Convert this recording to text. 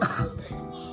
啊。